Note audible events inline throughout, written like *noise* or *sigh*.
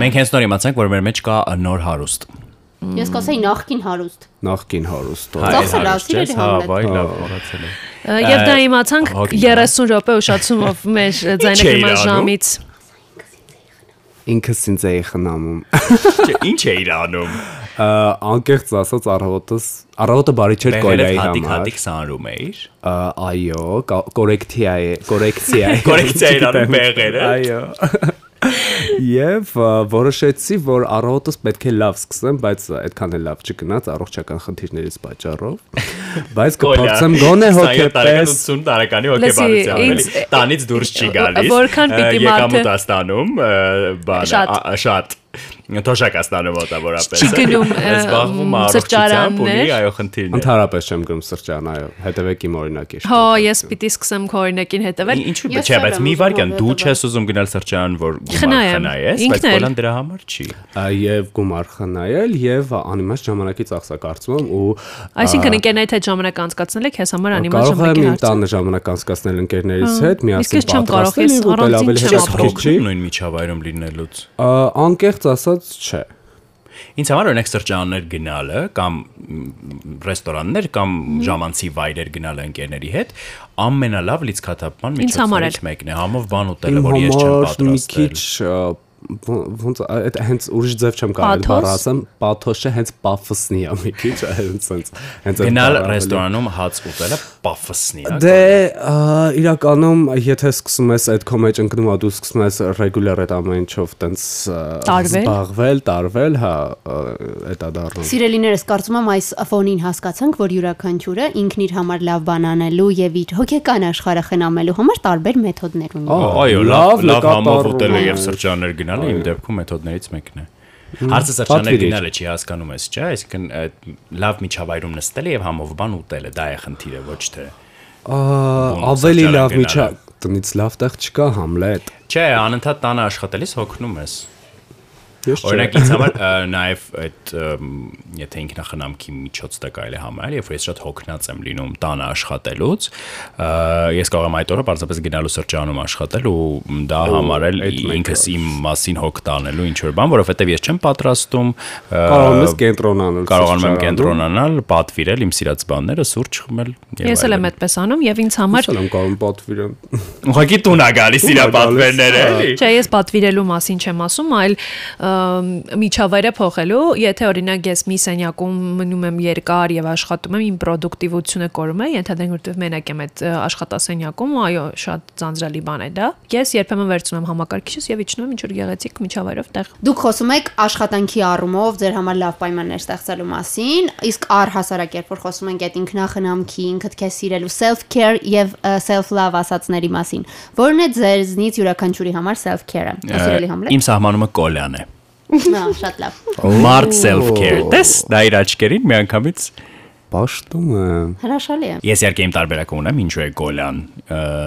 Մենք հենց նոր իմացանք, որ մեր մեջ կա նոր հարուստ։ Ես կասեի նախքին հարուստ։ Նախքին հարուստ։ չես, սիրելի հա, վայ, լավ, մոռացել եմ։ Եվ դա իմացանք հոգի, 30 րոպե ուշացումով մեր ձայնագրման ժամից։ Ինքս ինձ էի խնամում։ Ինչ էիր անում։ Անկեղծ ասած առավոտս առավոտը բարի չէր Բեղերով կոլայի հատիկ համար։ հատիկ սանրում էիր։ Այո, կորեկցիա է, կորեկցիա է։ Կորեկցիա *laughs* էր անում բեղերը։ Այո։ Եվ որոշեցի, որ առավոտս պետք է լավ սկսեմ, բայց այդքան էլ լավ չգնաց առողջական խնդիրներից պատճառով։ Բայց կփորձեմ գոնե հոգեպես 80 տարեկանի հոգեբանությամբ Տանից դուրս չի գալիս։ Որքան պիտի մարդը- Եկամուտ աստանում, բանը, Շատ։ Թոշակ աստանում մոտավորապես։ Չի գնում, Զբաղվում առողջությամբ ունի, սրճարաններ։ այո, խնդիրներ։ Ընդհանրապես չեմ գրում սրճարան, այո, հետևեք իմ օրինակի։ Հո, ես պիտի սկսեմ քո օրինակին հետևել։ Ինչու՞ չէ, բայց մի վարքան դու չես ուզում գնալ սրճարան, որ գումար խնայես, բայց բոլան դրա համար չի։ Եվ գումար խնայել եւ անիմաստ ժամանակից աղսակարծում ու Այսինքն ընկերներիդ հետ ժամանակ անցկացնել եք, քեզ համար կարող եմ ժամանակի հարց։ տանը ժամանակ անցկացնել ընկերներիս հետ, Իսկ միասին կարող, պատրաստել առանց ավելի հետաքրքիր չի։ նույն միջավայրում լինելուց։ Անկեղծ ասած, չէ։ Ինձ համար օրինակ սրճարաններ գնալը կամ ռեստորաններ կամ ժամանցի վայրեր գնալը ընկերների հետ ամենալավ լիցքաթափման միջոցներից մեկն է։ Համով բան ուտելը, Իմ որ ես չեմ համար մի պատրաստել։ քիչ ոնց այդ հենց ուրիշ ձև չեմ կարող Պաթոս? բառ ասեմ, պաթոսը հենց պաֆսնի է մի քիչ, հենց հենց հենց Գնալ բառը ռեստորանում հաց ուտելը պաֆսնի է։ Դե իրականում եթե սկսում ես այդ քո մեջ ընկնում ա դու սկսում ես ռեգուլար այդ ամեն ինչով տենց զբաղվել, տարվել, հա, այդ ա դառնում։ Սիրելիներս կարծում եմ այս ֆոնին հասկացանք, որ յուրաքանչյուրը ինքն իր համար լավ բան անելու եւ իր հոգեկան աշխարհը խնամելու համար տարբեր մեթոդներ ունի։ Այո, լավ լավ համով ուտելը է։ եւ սրճարաններ գնալը իմ դեպքում մեթոդներից մեկն է։ Հարցը պատվիրիր։ գնալը չի հասկանում ես, չէ՞, այսինքն այդ լավ միջավայրում նստելը եւ համով բան ուտելը, դա է խնդիրը, ոչ թե։ ավելի լավ միջա տնից լավ տեղ չկա Համլետ։ Չէ, անընդհատ տանը աշխատելիս հոգնում ես։ Օրինակ ինձ համար նաև այդ եթե ինքնախնամքի միջոց դա կարելի է համարել, երբ որ ես շատ հոգնած եմ լինում տանը աշխատելուց, ես կարող եմ այդ օրը պարզապես գնալու սրճարանում աշխատել ու դա համարել ինքս իմ մասին հոգ տանելու ինչ որ բան, որովհետև ես չեմ պատրաստում Կարողանում ես կենտրոնանալ։ կարողանում եմ կենտրոնանալ, պատվիրել իմ սիրած բաները, սուրճ խմել եւ Ես էլ եմ այդպես անում եւ ինձ համար Ես էլ եմ կարող պատվիրեմ։ Ուղղակի տուն ա գալիս իր Տուն ա գալիս, պատվերները, էլի։ Չէ, ես պատվիրելու մասին չեմ ասում, այլ միջավայրը փոխելու, եթե օրինակ ես մի սենյակում մնում եմ երկար եւ աշխատում եմ, իմ պրոդուկտիվությունը կորում է, ենթադրենք որտեղ մենակ եմ այդ աշխատասենյակում, ու այո, շատ ձանձրալի բան է դա։ Ես երբեմն վերցնում եմ համակարգիչս եւ իջնում եմ ինչ որ գեղեցիկ միջավայրով տեղ։ Դուք խոսում եք աշխատանքի առումով ձեր համար լավ պայմաններ ստեղծելու մասին, իսկ առհասարակ երբ որ խոսում ենք այդ ինքնախնամքի, ինքդ քեզ սիրելու self-care եւ self-love ասածների մասին, որն է ձերզնից յուրաքանչյուրի համար self-care-ը։ Սիրելի Համլետ։ Իմ սահմանումը կոլյան է։ Հա, շատ լավ։ Մարդ self-care։ Դες դա իր աչքերին միանգամից Պաշտում եմ։ Հրաշալի է։ Ես իհարկե իմ տարբերակ ունեմ, ինչու է Գոլյան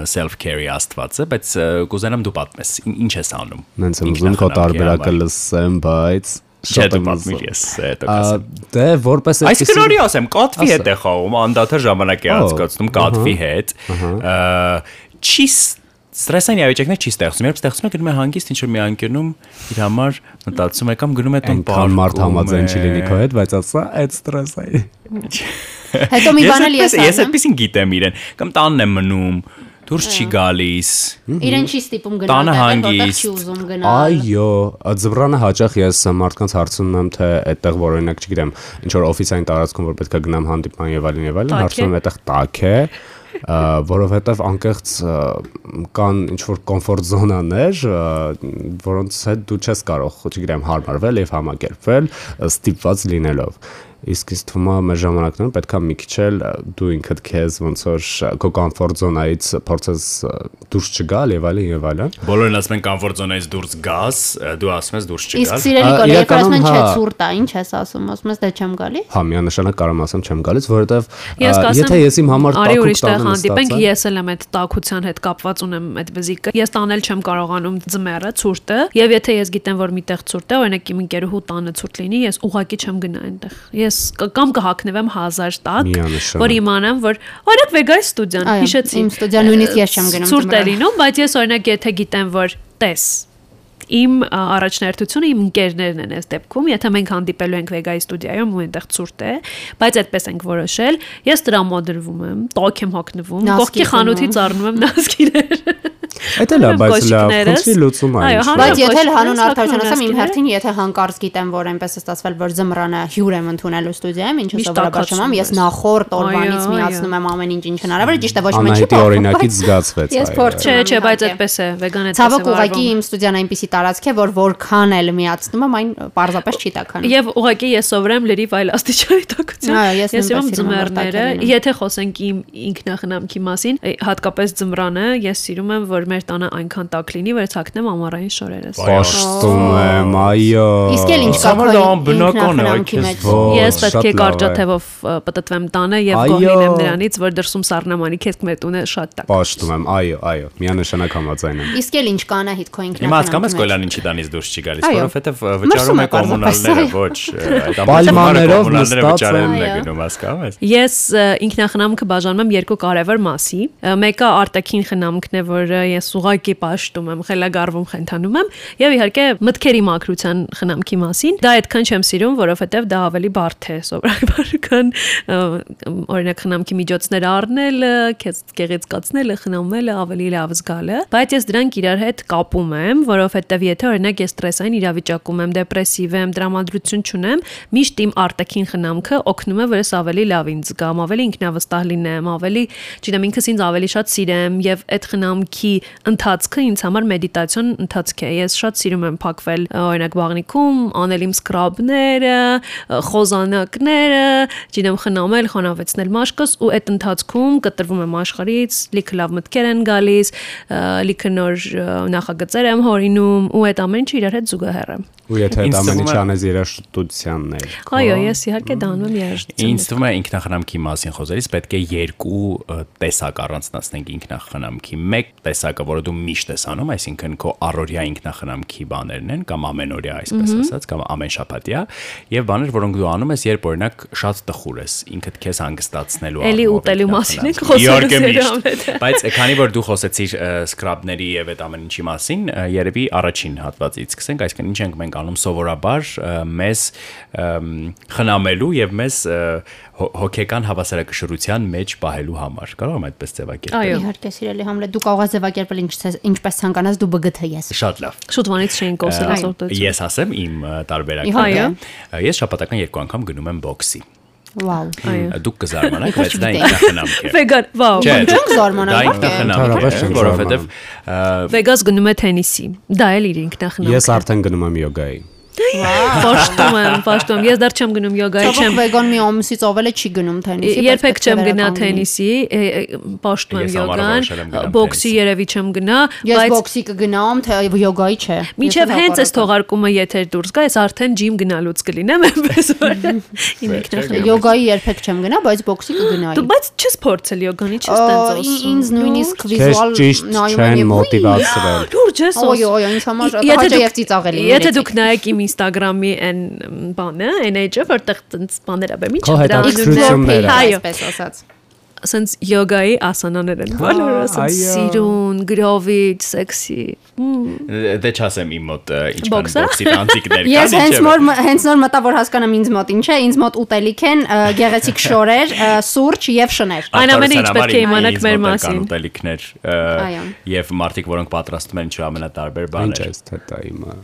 self-care-ի աստվածը, բայց կուզենամ դու պատմես, ին- ինչ ես անում։ Նենց եմ ուզում քո տարբերակը լսեմ, բայց Չէ, շատ դու եմ պատմիր, ուզում։ ես հետո կասեմ։ Դե որպես Այս կնորի ասեմ, կատվի հետ է խաղում, անդադար ժամանակ է անցկացնում կատվի հետ։ Չի ստրեսային իրավիճակներ չի ստեղծում։ Երբ ստեղծում է գնում է հանգիստ ինչ որ մի անկյունում իր համար մտածում է կամ գնում է տուն Այնքան մարդ համաձայն չի լինի քո հետ, բայց ասա այդ ստրես է։ Հետո մի բան էլ ես այդպես- ես ասեմ։ այդպեսին գիտեմ իրեն, կամ տանն եմ մնում, դուրս չի գալիս։ Իրեն չի ստիպում գնալ հանգիստ։ չի ուզում գնալ։ Այո, ձվրանը հաճախ ես մարդկանց հարցնում եմ, թե այդտեղ որ օրինակ չգիտեմ, ինչ որ օֆիսային տարածքում որ պետքա գնամ հանդիպման եւ այլն եւ այլն, հարցնում եմ այդտեղ տաք է, ա, որովհետեւ անկեղծ կան ինչ որ կոմֆորտ զոնաներ, որոնց հետ դու չես կարող, չգիտեմ, հարմարվել եւ համակերպվել ստիպված լինելով։ Իսկ ինձ թվում է մեր ժամանակներում պետքա մի քիչ էլ դու ինքդ քեզ ոնց որ քո կոմֆորտ զոնայից փորձես դուրս չգալ եւ այլն եւ այլն։ Բոլորն ասում են կոմֆորտ զոնայից դուրս գաս, դու ասում ես դուրս Իսկ չգալ։ սիրելի Ա, կոլեգ, երբ որ ասում են իրականում, չէ հա։ ցուրտ է, ինչ ես ասում, ասում ես դե չեմ գալի։ Հա, միանշանակ կարող եմ ասեմ չեմ գալիս, կասեմ, եթե ես իմ համար արի տակուկ ուրիշ տեղ հանդիպենք, ես էլ եմ այդ տակության հետ կապված ունեմ այդ վզիկը։ Ես տանել չեմ կարողանում ձմեռը, ցուրտը, եւ եթե ես գիտեմ, որ միտեղ ցուրտ է, օրինակ իմ ընկերուհու տանը ցուրտ լինի, ես ուղակի չեմ գնա այնտեղ։ Ես կամ կհակնվեմ 1000 տակ, որ իմանամ, որ օրինակ վեգայ ստուդիան, հիշեցի։ իմ ստուդիան նույնիսկ ես չեմ գնում Ցուրտ է լինում, բայց ես օրինակ եթե գիտեմ, որ տես Իմ առաջնահերթությունը իմ ընկերներն են այս դեպքում, եթե մենք հանդիպելու ենք Vega-ի ստուդիայում ու այնտեղ ցուրտ է, բայց այդպես ենք որոշել, ես տրամադրվում եմ, տոք եմ հոգնվում, կողքի խանութից առնում եմ նասկիներ։ Այդ էլ է, բայց լավ, խնդրի լուծում է։ հանրը- Բայց եթե հանուն ես արդարության ասեմ, իմ հերթին, եթե հանկարծ գիտեմ, որ այնպես է ստացվել, որ զմրանը հյուր եմ ընդունելու ստուդիայում, ինչը սովորաբար չեմ, ես նախորդ օրվանից միացնում եմ ամեն ինչ ինչ հնարավոր է, ճիշտ է, ոչ մի չի փոխվում, օրինակից բայց *laughs* զգացվեց։ Ես այո, փորձ Չէ, չէ, բայց այդպես է, վեգան է։ Ցավոք ուղղակի իմ ստուդիան այնպեսի տարածք է, որ որքան էլ միացնում եմ, այն պարզապես չի տականում։ Եվ ուղղակի ես սովորեմ լրիվ այլ աստիճանի տաքություն։ Այո, ես սիրում ձմեռները, եթե խոսենք իմ ինքնախնամքի մասին, հատկապես ձմռանը, ես սիրում եմ, որ մեր տանը այնքան տաք լինի, որ ցակնեմ ամառային շորերս։ Պաշտում եմ, այո։ Իսկ էլ ինչ կա անբնական է, քեզ Ես պետք է կարճաթևով ը, պտտվեմ տանը եւ լինեմ նրանից, որ դրսում սառնամանի քեզ մեր տունը շատ տաք։ Պաշտում եմ, այո, այո, միանշանակ համաձայն եմ։ Իսկ էլ ինչ կա Անահիտ քո ինքնախնամքի Հիմա հասկանում ես մեջ։ Կոլյան ինչի տանից դուրս չի գալիս, որովհետև վճարում է կոմունալները, ոչ այդ *laughs* Պայմաններով վճարելն է գնում, հասկանում ես։ Ես ինքնախնամքը բաժանում եմ երկու կարևոր մասի։ Մեկը արտաքին խնամքն է, որը ես ուղակի պաշտում եմ, խելագարվում, խենթանում եմ, եւ իհարկե մտքերի մակրության խնամքի մասին։ Դա այդքան չեմ սիրում, որովհետեւ դա ավելի բարդ է սովորաբար, քան ը, օրինակ խնամքի միջոցներ առնելը, քեզ գեղեցկացնելը, խնամելը ավելի լավ զգալը, բայց ես դրանք իրար հետ կապում եմ, որովհետեւ եթե օրինակ ես ստրեսային իրավիճակում եմ, դեպրեսիվ եմ, տրամադրություն չունեմ, միշտ իմ արտաքին խնամքը օգնում է, որ ես ավելի լավ ինձ զգամ, ավելի ինքնավստահ լինեմ, ավելի, չգիտեմ, ինքս ինձ ավելի շատ սիրեմ եւ այդ խնամքի ընթացքը ինձ համար մեդիտացիոն ընթացք է։ Ես շատ սիրում եմ փակվել օրինակ բաղնիքում, անել իմ սկրաբները, խոզանակները, չգիտեմ, խնամել, խոնավեցնել մաշկս ու այդ ընթացքում կտրվում եմ աշխարից, լիքը լավ մտքեր են գալիս, լիքը նոր նախագծեր եմ հորինում ու այդ ամեն ինչը իրար հետ զուգահեռ է։ Ու եթե այդ Ինձ ամեն թվում ինչ է- Այո, ես իհարկե դա անում եմ երաժշտություն։ Ինձ թվում է ինքնախնամքի մասին խոսելիս պետք է երկու տեսակ առանձնացնենք ինքնախնամքի։ Մեկ տեսակը, որը դու միշտ ես անում, այսինքն քո առօրյա ինքնախնամքի բաներն են կամ ամենօրյա, այսպես ասած, կամ ամեն շաբաթյա, եւ բաներ, որոնք դու անում ես, երբ օրինակ շատ տխուր ես, ինքդ քեզ հանգստացնելու Էլի առումով ուտելու մասին ենք խոսում ամենը։ Բայց քանի որ դու խոսեցիր սկրաբների եւ այդ ամեն ինչի մասին, երևի առաջին հատվածից սկսենք, այսինքն ինչ ենք մենք անում սովորաբար մեզ խնամելու եւ մեզ հոգեկան հավասարակշռության մեջ պահելու համար։ Կարող եմ այդպես ձևակերպել։ Այո։ Իհարկե, սիրելի Համլետ, դու կարող ես ձևակերպել ինչ ինչպես ցանկանաս դու բգթ ես։ Շատ լավ։ Շուտվանից չէին կոսել ասորտություն։ Ես ասեմ իմ տարբերակը։ Ես շաբաթական երկու անգամ գնում եմ բոքսի։ Վաու։ Այո։ Դուք կզարմանաք, բայց դա ինքնախնամք է։ *laughs* Վեգան, վաու։ Չէ, Չենք զարմանալ, դա ինքնախնամք է, ը, Վեգաս գնում է թենիսի։ Դա էլ իր ինքնախնամք։ Ես արդեն գնում եմ յոգայի։ Պաշտում եմ, պաշտում Ես դեռ չեմ գնում յոգայի, չեմ վեգան մի ամսից ով էլ է չի գնում թենիսի։ Երբեք չեմ գնա թենիսի, պաշտում եմ Ես յոգան, բոքսի երևի չեմ գնա, Ես բայց բոքսի կգնամ, թե յոգայի չէ։ Մինչև Եթե հենց այս թողարկումը եթեր դուրս գա, ես արդեն ջիմ գնալուց կլինեմ, այնպես որ իմ ինքնախնամք։ Յոգայի երբեք չեմ գնա, բայց բոքսի կգնայի։ Դու բայց չես փորձել յոգանի, չես տենց ասում։ Ինձ նույնիսկ վիզուալ նայում եմ մոտիվացրել։ Լուրջ ես ասում։ ոյ, ինձ համար դուք- եւ ծիծաղելի։ Եթե դուք նայեք իմ Instagram-ի այն բանը, այն էջը, որտեղ տենց բաներ ա բեմի, հետաքրքրությունները։ հայ Այո, այսպես ասած։ ասենց յոգայի ասանաներ են, բոլորը ասենց այո։ սիրուն, գրովիչ, սեքսի։ դե չասեմ իմ մոտ ինչ Բոքսա։ բոքսի տանտիկներ *laughs* կան։ Ես հենց նոր հենց նոր մտա որ հասկանամ ինձ մոտ ինչ է, ինձ մոտ ուտելիք են գեղեցիկ *laughs* շորեր, սուրճ եւ շներ։ Այն ամենը ինչ պետք է իմանաք մեր մասին։ Ուտելիքներ եւ մարդիկ, որոնք պատրաստում են չամենատարբեր Ինչ բաներ։ է թե դա իմը։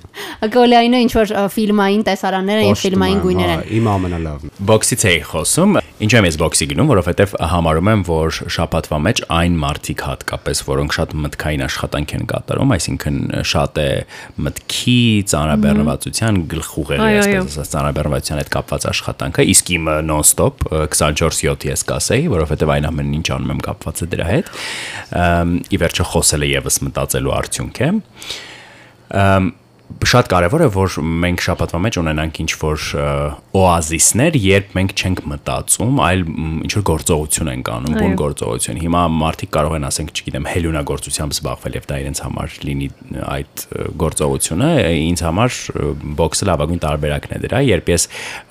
Գոլայինը ինչ որ ֆիլմային տեսարանները եւ ֆիլմային գույներ են։ Իմ ամենալավն։ Բոքսից էի խոսում։ Ինչու եմ ես բոքսի գնում, որովհետև համարում եմ, որ շաբաթվա մեջ այն մարդիկ հատկապես, որոնք շատ մտքային աշխատանք են կատարում, այսինքն շատ է մտքի, ծանրաբեռնվածության, այո։ այսպես ասած, ծանրաբեռնվածության հետ կապված աշխատանքը, իսկ իմը non-stop 24/7 ես կասեի, որովհետև այն ամենն ինչ անում եմ կապված է դրա հետ։ Ի վերջո խոսելը եւս մտածելու արդյունք է։ Ամ, շատ կարևոր է որ մենք շաբաթվա մեջ ունենանք ինչ որ օազիսներ, երբ մենք չենք մտածում, այլ ինչ որ գործողություն ենք անում, բուն գործողություն։ Հիմա մարդիկ կարող են ասենք, չգիտեմ, հելյունագործությամբ զբաղվել եւ դա իրենց համար լինի այդ գործողությունը, ինձ համար բոքսը լավագույն տարբերակն է դրա, երբ ես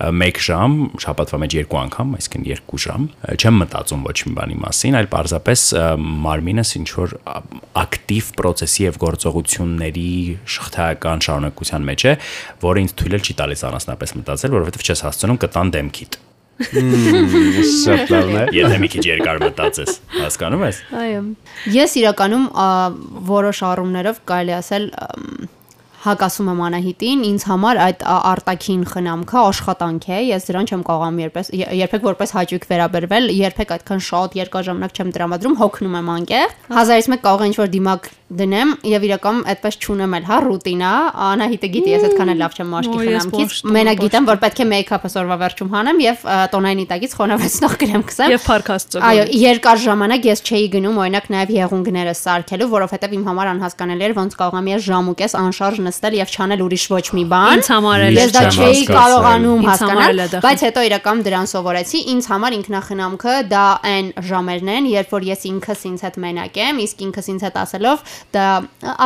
1 ժամ, շաբաթվա մեջ երկու անգամ, այսինքն 2 ժամ, չեմ մտածում ոչ մի բանի մասին, այլ պարզապես մարմինս ինչ որ ակտիվ process-ի եւ գործողությունների շղթայական շարունակության մեջ է, որը ինձ թույլ չի տալիս առանձնապես մտածել, որովհետեւ չես հասցնում կտան դեմքիդ։ Շատ լավն է։ Եթե մի քիչ երկար մտածես, հասկանում ես։ Այո։ Ես իրականում որոշ առումներով կարելի ասել հակասում եմ Անահիտին, ինձ համար այդ ա- արտաքին խնամքը աշխատանք է, ես դրան չեմ կարողանում երբես երբեք որպես հաճույք վերաբերվել, երբեք այդքան շատ երկար ժամանակ չեմ տրամադրում, հոգնում եմ անկեղ։ Հազարից մեկ կարող է ինչ-որ դիմակ դնեմ եւ իրականում այդպես չունեմ էլ, հա, ռուտինա, Անահիտը գիտի, ես այդքան էլ լավ չեմ մաշկի խնամքից։ Մենակ գիտեմ, որ պետք է մեյքափը սորվա վերջում հանեմ եւ տոնայնի տակից խոնավեցնող կրեմ քսեմ։ Եվ փարքաստը։ Այո, երկար ժամանակ ես չէի գնում օրինակ նաև եղունգները սարքելու, որովհետև իմ համար անհասկանալի էր ոնց կարող եմ ես ժամ ու կես անշարժ նստել եւ չանել ուրիշ ոչ մի բան։ Ինձ համար էլ ես դա չէի կարողանում հասկանալ, բայց հետո իրական դրան սովորեցի։ Ինձ համար ինքնախնամքը դա այն ժամերն են, երբ որ ես ինքս ինձ հետ մենակ եմ, իսկ ինքս ինձ հետ ասելով դա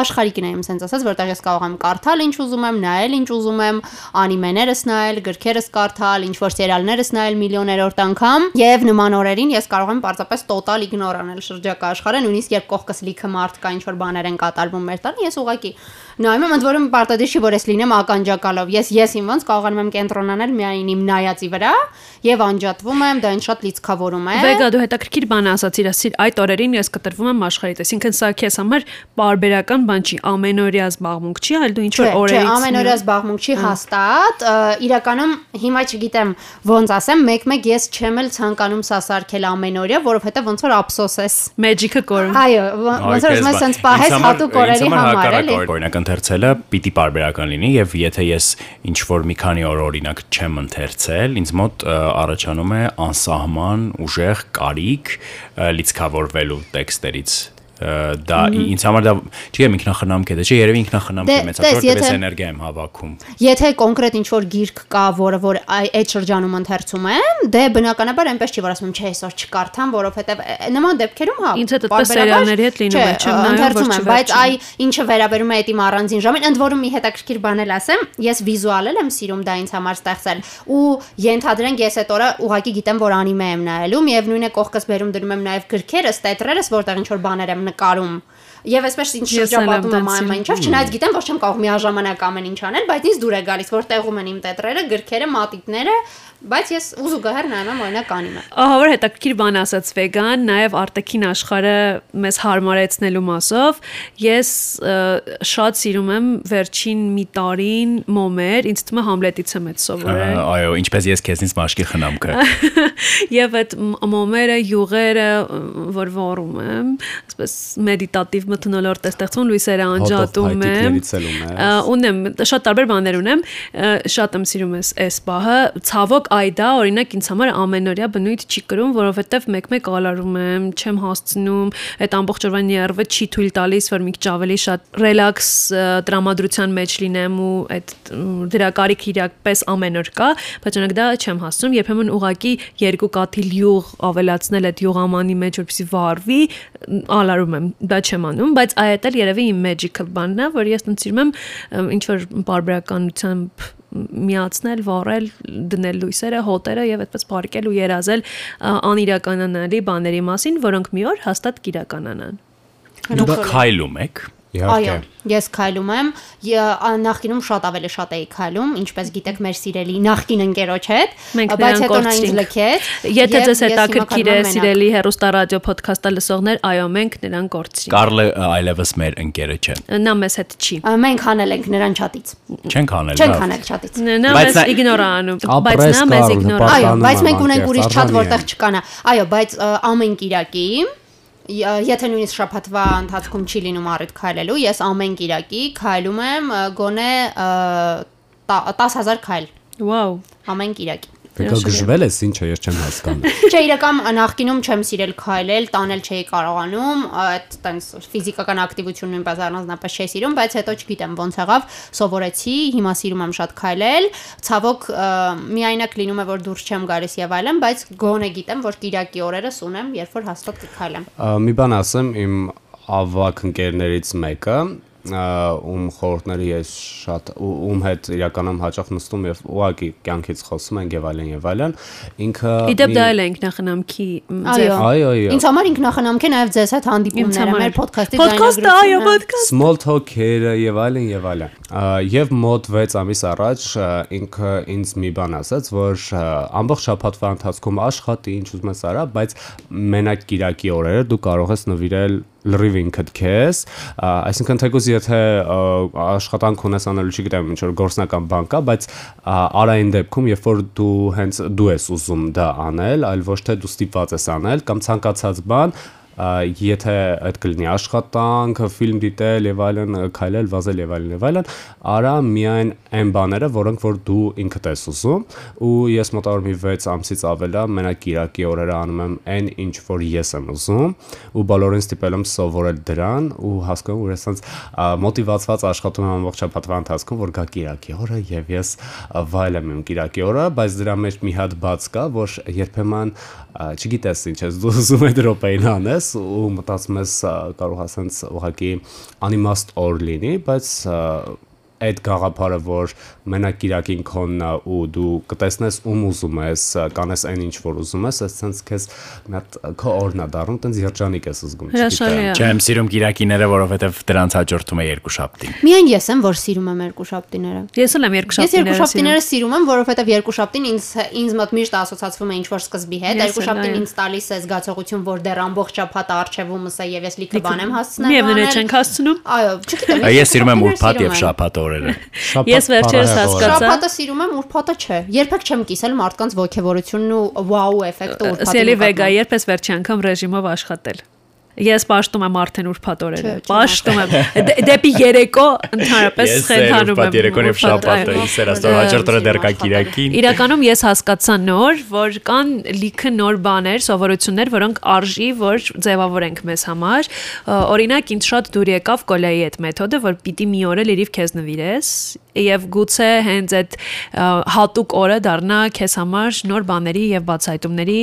աշխարհիկն է իմ sense ասած, որտեղ ես կարող եմ կարդալ ինչ ուզում եմ, նայել ինչ ուզում եմ, անիմեներս նայել, գրքերս կարդալ, ինչ որ սերիալներս նայել միլիոներորդ անգամ, եւ նման օրերին ես կարող եմ պարզապես տոտալ իգնոր անել շրջակա աշխարհը, նույնիսկ երբ կողքս լիքը մարդ կա, ինչ որ բաներ են կատարվում մեր տանը, ես ուղակի նայում եմ, ընդ որում պարտադիր չի որ ես լինեմ ականջակալով։ Ես ես իմ ոնց կարողանում եմ կենտրոնանալ միայն իմ նայածի վրա եւ անջատվում եմ, դա ինձ շատ լիցքավորում է։ Վեգա դու հետաքրքիր բան ասացիր, ասիր այդ օրերին ես կտրվում եմ աշխարհից, այսինքն սա քեզ համար բարբերական բան չի, ամենօրյա զբաղմունք չի, այլ դու ինչ որ Չէ, չէ, օրերից ամենօրյա զբաղմունք չի հաստատ։ Իրականում հիմա չգիտեմ ոնց ասեմ, մեկ-մեկ ես չեմ էլ ցանկանում սա սարքել ամենօրյա, որովհետեւ ոնց որ ափսոս ես։ մեջիկը կորում։ Այո, ոնց որ ես սենց պահես հատուկ օրերի համար էլի։ Օրինակ ընթերցելը պիտի բարբերական լինի եւ եթե ես ինչ որ մի քանի օր օրինակ չեմ ընթերցել, ինձ մոտ առաջանում է անսահման ուժեղ կարիք լիցքավորվելու տեքստերից դա ինձ համար դա չգիտեմ ինքնախնամք է դա չէ երևի ինքնախնամք Դե, է մեծ տես, որտեղ եթե- էներգիա եմ հավաքում Եթե կոնկրետ ինչ որ գիրք կա, որը որ այ- այդ շրջանում ընթերցում եմ, դե բնականաբար այնպես չի որ ասում չէ, այսօր չկարդամ, որովհետեւ նման դեպքերում հա։ Ինձ հետ այդպես սերիալների հետ լինում է, չեմ նայում, ընթերցում որ եմ, բայց այ ինչը վերաբերում է այդ իմ առանձին ժամին, ընդ որում մի հետաքրքիր բան էլ ասեմ, ես վիզուալ եմ սիրում դա ինձ համար ստեղծել ու ենթադրենք ես այդ օրը ուղակի գիտեմ, որ անիմե եմ նայելու, միևնույն է կողքս բերում դնում եմ նաև գրքերս, տետրերս, որտեղ ինչ որ բաներ եմ նկարում Եվ այսպես ինչ շրջապատում եմ սիրում։ ինչով, չնայած գիտեմ, որ չեմ կարող միաժամանակ ամեն ինչ անել, բայց ինձ դուր է գալիս, որ տեղում են իմ տետրերը, գրքերը, մատիտները, բայց ես ուզուգահեռ նայում եմ օրինակ անիմը։ Ահա որ հետաքրքիր բան ասաց վեգան, նաև արտաքին աշխարհը մեզ հարմարեցնելու մասով ես շատ սիրում եմ վերջին մի տարին մոմեր, ինձ թվում է Համլետից եմ այդ սովորել։ այո ինչպես ես քեզնից մաշկի խնամքը *laughs* Եվ այդ մոմերը, յուղերը, որ վառում եմ, այսպես մեդիտատիվ մթնոլորտ է ստեղծում, լույսերը անջատում եմ։ Ունեմ, շատ տարբեր բաներ ունեմ, շատ եմ սիրում ես այս պահը։ Ցավոք այ դա օրինակ ինձ համար ամենօրյա բնույթ չի կրում, որովհետև մեկ-մեկ ալարում եմ, չեմ հասցնում, այդ ամբողջ օրվա ներվը չի թույլ տալիս, որ մի քիչ ավելի շատ ռելաքս տրամադրության մեջ լինեմ ու այդ դրա կարիք իրակպես ամեն օր կա, բայց օրինակ դա չեմ հասցնում, երբեմն ուղակի երկու կաթիլ յուղ ավելացնել այդ յուղամանի մեջ, որպեսզի վառվի, ալարում եմ, դա չեմ անում, բայց այդ էլ երևի իմ magical բանն է, որ ես տնցիրում եմ ինչ որ բարբերականությամբ միացնել, վառել, դնել լույսերը, հոտերը եւ այդպես փառկել ու երազել անիրականանալի բաների մասին, որոնք մի օր հաստատ կիրականանան։ դուք քայլում եք Իհարկե։ Այո, ես քայլում եմ, նախկինում շատ ավելի շատ էի քայլում, ինչպես գիտեք մեր սիրելի նախկին ընկերոջ հետ, բայց հետո նա ինձ լքեց։ Եթե ձեզ հետաքրքիր է սիրելի հերոստա ռադիո ոդքասթը լսողներ, այո, մենք նրան կորցրինք։ Կարլը այլևս մեր ընկերը չէ Նա մեզ հետ չի։ Մենք հանել ենք նրան չաթից։ չենք անել Չենք հանել չաթից։ Նա մեզ նա- իգնոր է անում, բայց նա մեզ Կարլ, իգնոր է։ Այո, բայց մենք ունենք ուրիշ արժանի որտեղ է։ չկանա։ Այո, բայց ամեն Կիրակի յ- Եթե նույնիսկ շաբաթվա ընթացքում չի լինում առիթ քայլելու, ես ամեն Կիրակի քայլում եմ գոնե ա, տա- 10000 քայլ Վաու։ ամեն Կիրակի։ Եկա գժվել ես ինչը ես չեմ հասկանում։ *laughs* Չէ, իրական նախկինում չեմ սիրել քայլել, տանել չէի կարողանում, այդ տենց ֆիզիկական ակտիվություն նույնպես առանձնապես չէի սիրում, բայց հետո չգիտեմ ոնց եղավ, սովորեցի, հիմա սիրում եմ շատ քայլել։ Ցավոք միայնակ լինում է որ դուրս չեմ գալիս եւ այլն, բայց գոնե գիտեմ, որ Կիրակի օրերս ունեմ, երբ որ հաստատ կքայլեմ։ Մի բան ասեմ, իմ ավակ ընկերներից մեկը ում խորհուրդները ես շատ ում հետ իրականում հաճախ նստում եւ ուղակի կյանքից խոսում ենք եւ այլն եւ այլն ինքը Իդեպ դա էլ է ինքնախնամքի Այո, այո, այո։ Ինձ համար ինքնախնամք է նաեւ ձեզ հետ հանդիպումները, մեր ոդքասթի Podcast-ը, այո, podcast։ small talk-երը եւ այլն եւ այլն։ Եվ մոտ 6 ամիս առաջ ինքը ինձ մի բան ասաց, որ ամբողջ շաբաթվա ընթացքում աշխատի, ինչ ուզում ես արա, բայց մենակ Կիրակի օրերը դու կարող ես նվիրել լրիվ ինքդ քեզ, այսինքն թեկուզ եթե աշխատանք ունես անելու, չգիտեմ, ինչ որ գործնական բան կա, բայց արային դեպքում, երբ որ դու հենց դու ես ուզում դա անել, այլ ոչ թե դու ստիպված ես անել կամ ցանկացած բան, եթե այդ կլինի աշխատանք, ֆիլմ դիտել եւ այլն, քայլել, վազել եւ այլն եւ այլն, արա միայն այն բաները, որոնք որ դու ինքդ ես ուզում, ու ես մոտավոր մի 6 ամսից ավել է մենակ Կիրակի օրերը անում եմ այն ինչ որ ես եմ ուզում, ու բոլորին ստիպել եմ սովորել դրան ու հասկանում, որ ես ասած մոտիվացված աշխատում եմ ամբողջ շաբաթվա ընթացքում, որ գա Կիրակի օրը եւ ես վայելեմ իմ Կիրակի օրը, բայց դրա մեջ մի հատ բաց կա, որ երբեմն չգիտես ինչ ես դու ուզում ես դրոպեին անես ու մտածում ես կարող ասենց ուղղակի անիմաստ օր լինի, բայց այդ գաղափարը, որ մենակ Կիրակին քոնն է ու դու կտեսնես ում ուզում ես, կանես այն ինչ որ ուզում ես, այսինքն քեզ մի հատ քո օրն է դառնում, տենց երջանիկ ես զգում, է։ Չեմ սիրում Կիրակիները, որովհետև դրանց հաջորդում է երկու շաբթին։ Միայն ես եմ, որ սիրում եմ երկուշաբթիները։ Ես էլ եմ Ես երկուշաբթիները երկուշաբթիները սիրում եմ, որովհետև երկուշաբթին ինձ ինձ մոտ միշտ ասոցացվում է ինչ որ սկզբի հետ։ Ես էլ, Երկուշաբթին այո։ ինձ տալիս է զգացողություն, որ դեռ ամբողջ շաբաթը արխիվումս է եւ ես լիքը բան եմ հասցնել։ Միևնույն է չենք հասցնում։ Այո, չգիտեմ։ Ես սիրում եմ ուրբաթ եւ շաբաթ օրերը։ Ես վերջերս հասկացա։ Շաբաթը սիրում եմ, ուրբաթը չէ։ Երբեք չեմ կիսել մարդկանց ողջավորությունն ու վաու էֆեկտը ուրբաթի։ Սելի վեգա, երբ ես վերջի անգամ ռեժիմով աշխատել։ Ես պաշտում եմ արդեն չեմ Պաշտում եմ Դե- դեպի երեկո ընդհանրապես Ես խենթանում եմ։ ուրբաթ երեկոն եւ շաբաթը, այո։ իսեր աստոր հաջորդ օրը դեռ կա Կիրակին։ Իրականում ես հասկացա նոր, որ կան լիքը նոր բաներ, սովորություններ, որոնք արժի, որ ձևավորենք մեզ համար։ Օրինակ, ինձ շատ դուր եկավ կոլայի այդ մեթոդը, որ պիտի մի օրը լրիվ քեզ նվիրես եւ գուցե հենց այդ հատուկ օրը դառնա քեզ համար նոր բաների եւ բացահայտումների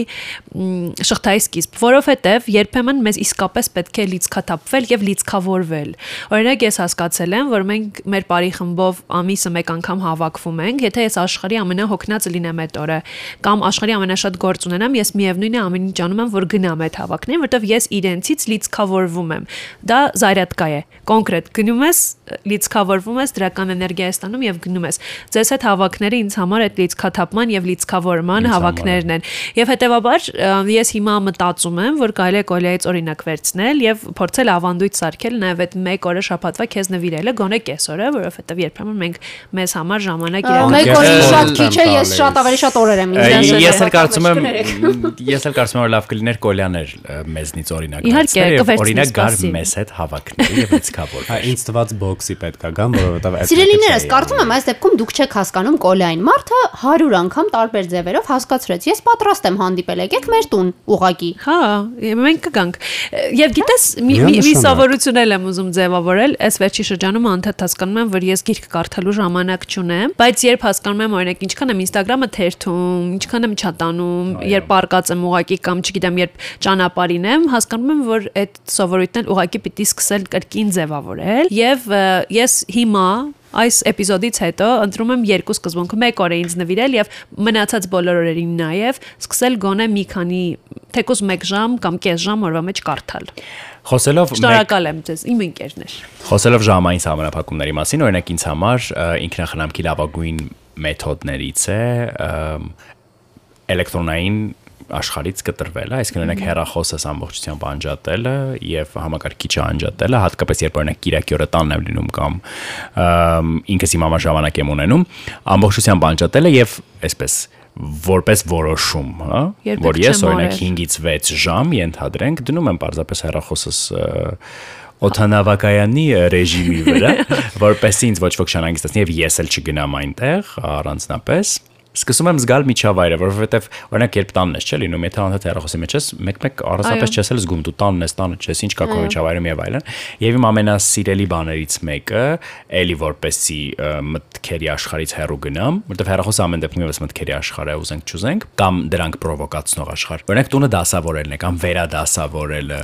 շղթայի սկիզբ, որովհետեւ երբեմն մեզ իսկապես պետք է լիցքաթափվել եւ լիցքավորվել։ Օրինակ ես հասկացել եմ, որ մենք մեր բարի խմբով ամիսը մեկ անգամ հավաքվում ենք, եթե ես աշխարհի ամենահոգնածը լինեմ այդ օրը կամ աշխարհի ամենաշատ գործ ունենամ, ես միևնույն է ամեն ինչ անում եմ, որ գնամ այդ հավաքներին, որովհետեւ ես իրենցից լիցքավորվում եմ։ Դա զայրատկա է։ Կոնկրետ գնում ես, լիցքավորվում ես, դրական էներգիա ես ստանում եւ գնում ես։ Ձեզ հետ հավաքները ինձ համար այդ լիցքաթափման եւ լիցքավորման հավաքներն են։ Եվ հետեւաբար ես հիմա մտածում եմ, որ կարելի է կոլեից օրինակ վերցնել եւ փորձել ավանդույթ սարքել նաեւ այդ մեկ օրը շաբաթվա քեզ նվիրելը գոնե կեսօրը, որովհետեւ երբեմն մենք մեզ համար ժամանակ Մեկ իրականացնում օրի Ես շատ էլ քիչ է, ես շատ ավելի շատ օրեր եմ ինձ Ես էլ կարծում եմ ես էլ կարծում եմ որ լավ կլիներ կոլյաներ մեզնից օրինակ Իհարկե, օրինակ գար մեզ հետ հավաքներ եւ լիցքավոր։ Հա, ինձ տված բոքսի պետքա գամ, որովհետև այդ Սիրելիներս, կարծում եմ այս դեպքում դուք չեք հասկանում կոլային։ Մարդը 100 անգամ տարբեր ձևերով հասկացրեց։ Ես պատրաստ եմ հանդիպել, եկեք մեր տուն ուղակի։ Հա, մենք կգանք։ Եվ գիտես, մի մի- սովորություն էլ եմ ուզում ձևավորել, այս վերջի շրջանում անդադ հասկանում եմ, որ ես գիրք կարդալու ժամանակ չունեմ, բայց երբ հասկանում եմ, օրինակ, ինչքան եմ Instagram-ը թերթում, ինչքան եմ չատանում, երբ արկած եմ ուղակի կամ չգիտեմ, երբ ճանապարհին եմ, հասկանում եմ, որ այդ սովորույթն էլ ուղակի պիտի սկսել կրկին ձևավորել եւ ը, ես հիմա Այս էպիզոդից հետո ընտրում եմ երկու սկզբունք՝ մեկ օր է ինձ նվիրել եւ մնացած բոլոր օրերին նաեւ սկսել գոնե մի քանի թեկուզ 1 ժամ կամ կես ժամ օրվա մեջ կարդալ։ Խոսելով Շնորհակալ եմ ձեզ, իմ ընկերներ։ Խոսելով ժամային համապակումների մասին, օրինակ ինձ համար ինքնախնամքի լավագույն մեթոդներից է էլեկտրոնային աշխարից կտրվելը, այսինքն օրինակ հեռախոսս ամբողջությամբ անջատելը եւ համակարգիչը անջատելը, հատկապես երբ օրինակ Կիրակի օրը տանն եմ լինում կամ ինքս իմ համար ժամանակ եմ ունենում, ամբողջությամբ անջատելը եւ այսպես որպես որոշում, հա, որ ես օրինակ արել։ 5-ից 6 ժամ ենթադրենք դնում եմ parzapes հեռախոսս ը, օթանավակայանի ռեժիմի վրա, *laughs* որպեսզի ինձ ոչ ոք չանհանգստացնի եւ ես էլ չգնամ այնտեղ առանձնապես սկսում եմ զգալ միջավայրը, որովհետև օրինակ երբ տանն ես, չէ՞ լինում, եթե անհատ հեռախոսի մեջ ես, մեկ-մեկ առանձնապես չես էլ զգում դու տանն ես, տանը չես, ինչ կա քո միջավայրում եւ այլն։ Եվ իմ ամենասիրելի բաներից մեկը, էլի որպեսի մտքերի աշխարից հեռու գնամ, որովհետև հեռախոսը ամեն դեպքում եւս մտքերի աշխարհ է, ուզենք չուզենք, կամ դրանք պրովոկացնող աշխարհ։ Օրինակ տունը դասավորելն է կամ վերադասավորելը,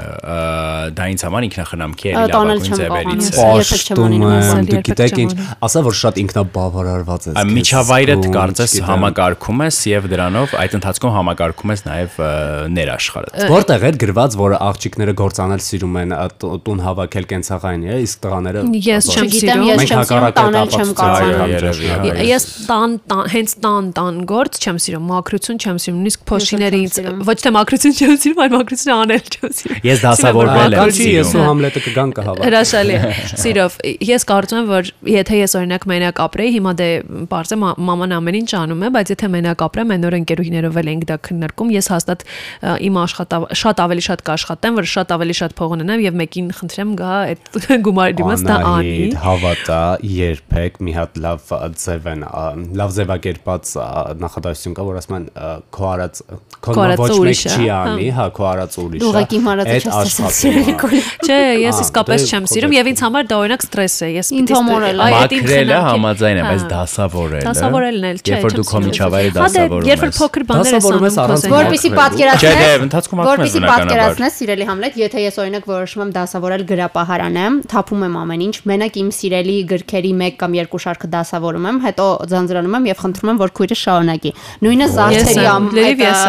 դա ինձ համար ինքնախնամքի էլի լավագույն ձևերից է։ Պաշտում, դու գիտեք ինչ, ասա որ շատ ինքնաբավարարված ես։ Միջավայրդ կարծես համակարգում ես եւ դրանով այդ ընթացքում համակարգում ես նաեւ ներաշխարհը։ Որտեղ է գրված, որ աղջիկները գործանել սիրում են տուն հավաքել կենցաղային է, իսկ տղաները Ես չեմ սիրում, ես չեմ սիրում, տանել չեմ կարողանում։ Ես տան հենց տան տան գործ չեմ սիրում, մակրություն չեմ սիրում, նույնիսկ փոշիներից ոչ թե մակրություն չեմ սիրում, այլ մակրություն անել չեմ սիրում։ Ես դասավորվել եմ սիրում։ Ես ու Համլետը կգան կհավաք։ Հրաշալի է։ *laughs* Սիրով, ես կարծում եմ, որ եթե ես օրինակ մենակ ապրեի, հիմա դե բարձե մաման ամեն ինչ անում է, բայց եթե մենակ ապրեմ, այն օր ընկերուհիներով էլ ենք դա քննարկում, ես հաստատ իմ աշխատավ շատ ավելի շատ կաշխատեմ, որ շատ ավելի շատ փող ունենամ եւ մեկին խնդրեմ գա այդ *laughs* գումարի դիմաց դա անի։ Հավատա, երբեք մի հատ լավ ձև են, լավ ձևակերպած նախադասություն կա, որ ասում են քո արած քո ոչ մեկ չի հա։ անի, հա, քո արած ուրիշը։ Դու ուղղակի մարածը չես սիրելի կոլի։ Չէ, ես իսկապես չեմ սիրում եւ ինձ համար դա օրինակ ստրես է։ Ես Ինձ համորել է։ Մաքրելը համաձայն եմ, բայց դասավորելը։ Դասավորելն էլ չէ։ Երբ որ դու քո միջավայրը Հա դե, դասավորում ես։ երբ որ փոքր բաներ ես անում, Որպեսի Չէ, դե, պատկերացնես, ընթացքում ակում ես որպեսի բնականաբար։ պատկերացնես սիրելի Համլետ, եթե ես օրինակ որոշում եմ դասավորել գրապահարան եմ, թափում եմ ամեն ինչ, մենակ իմ սիրելի գրքերի 1 կամ 2 շարքը դասավորում եմ, հետո ձանձրանում եմ եւ խնդրում եմ, որ քույրը շարունակի։ Նույնը զարդերի եմ, ամ լրիվ ես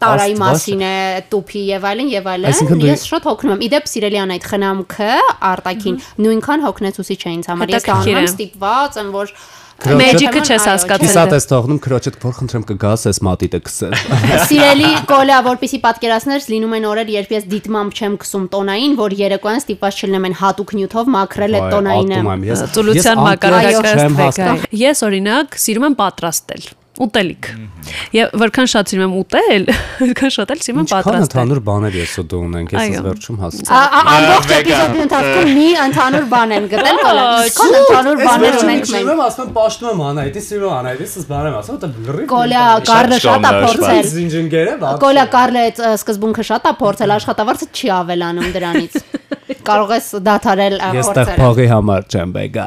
տարայի մասին է, տուփի եւ այլն եւ այլն։ Ես շատ հոգնում եմ։ Իդեպ սիրելի ան այդ խնամքը արտակին նույնքան հոգնեցուսի չէ ինձ համար։ Ես անում եմ է։ ստիպված եմ, որ Մեջիկը չես հասկացել։ Կիսատ ես թողնում քրոջդ, որ խնդրեմ կգաս, այս մատիտը քսես։ *laughs* Սիրելի կոլա, որպեսի պատկերացնես, լինում են օրեր, երբ ես դիտմամբ չեմ քսում տոնային, որ երեկոյան ստիպված չլինեմ այն հատուկ նյութով մաքրել այդ տոնայինը։ ես- Ծուլության ես մակարդակը Ես օրինակ սիրում եմ պատրաստել ուտելիք։ Եվ որքան շատ սիրում եմ ուտել, որքան շատ էլ սիրում եմ Ինչքան պատրաստել։ ընդհանուր բաներ ես ու դու ունենք, ես ես վերջում Ա- հասցա։ ա- Ամբողջ էպիզոդի ընթացքում մի ընդհանուր բան են գտել, կոլա։ Ինչքան ընդհանուր բաներ ունենք մենք։ Եմ ասում պաշտում եմ Անայտի, սիրո Անայտի, ես բան եմ ասում, դա լրիվ։ Կոլա Կարլը շատ է փորձել։ Զինջինգերը, Կոլա Կարլը այդ սկզբունքը շատ է փորձել, աշխատավարձը չի ավելանում դրանից։ Կարող ես դադարել ը, Ես փորձել։ փողի համար չեմ բեգա։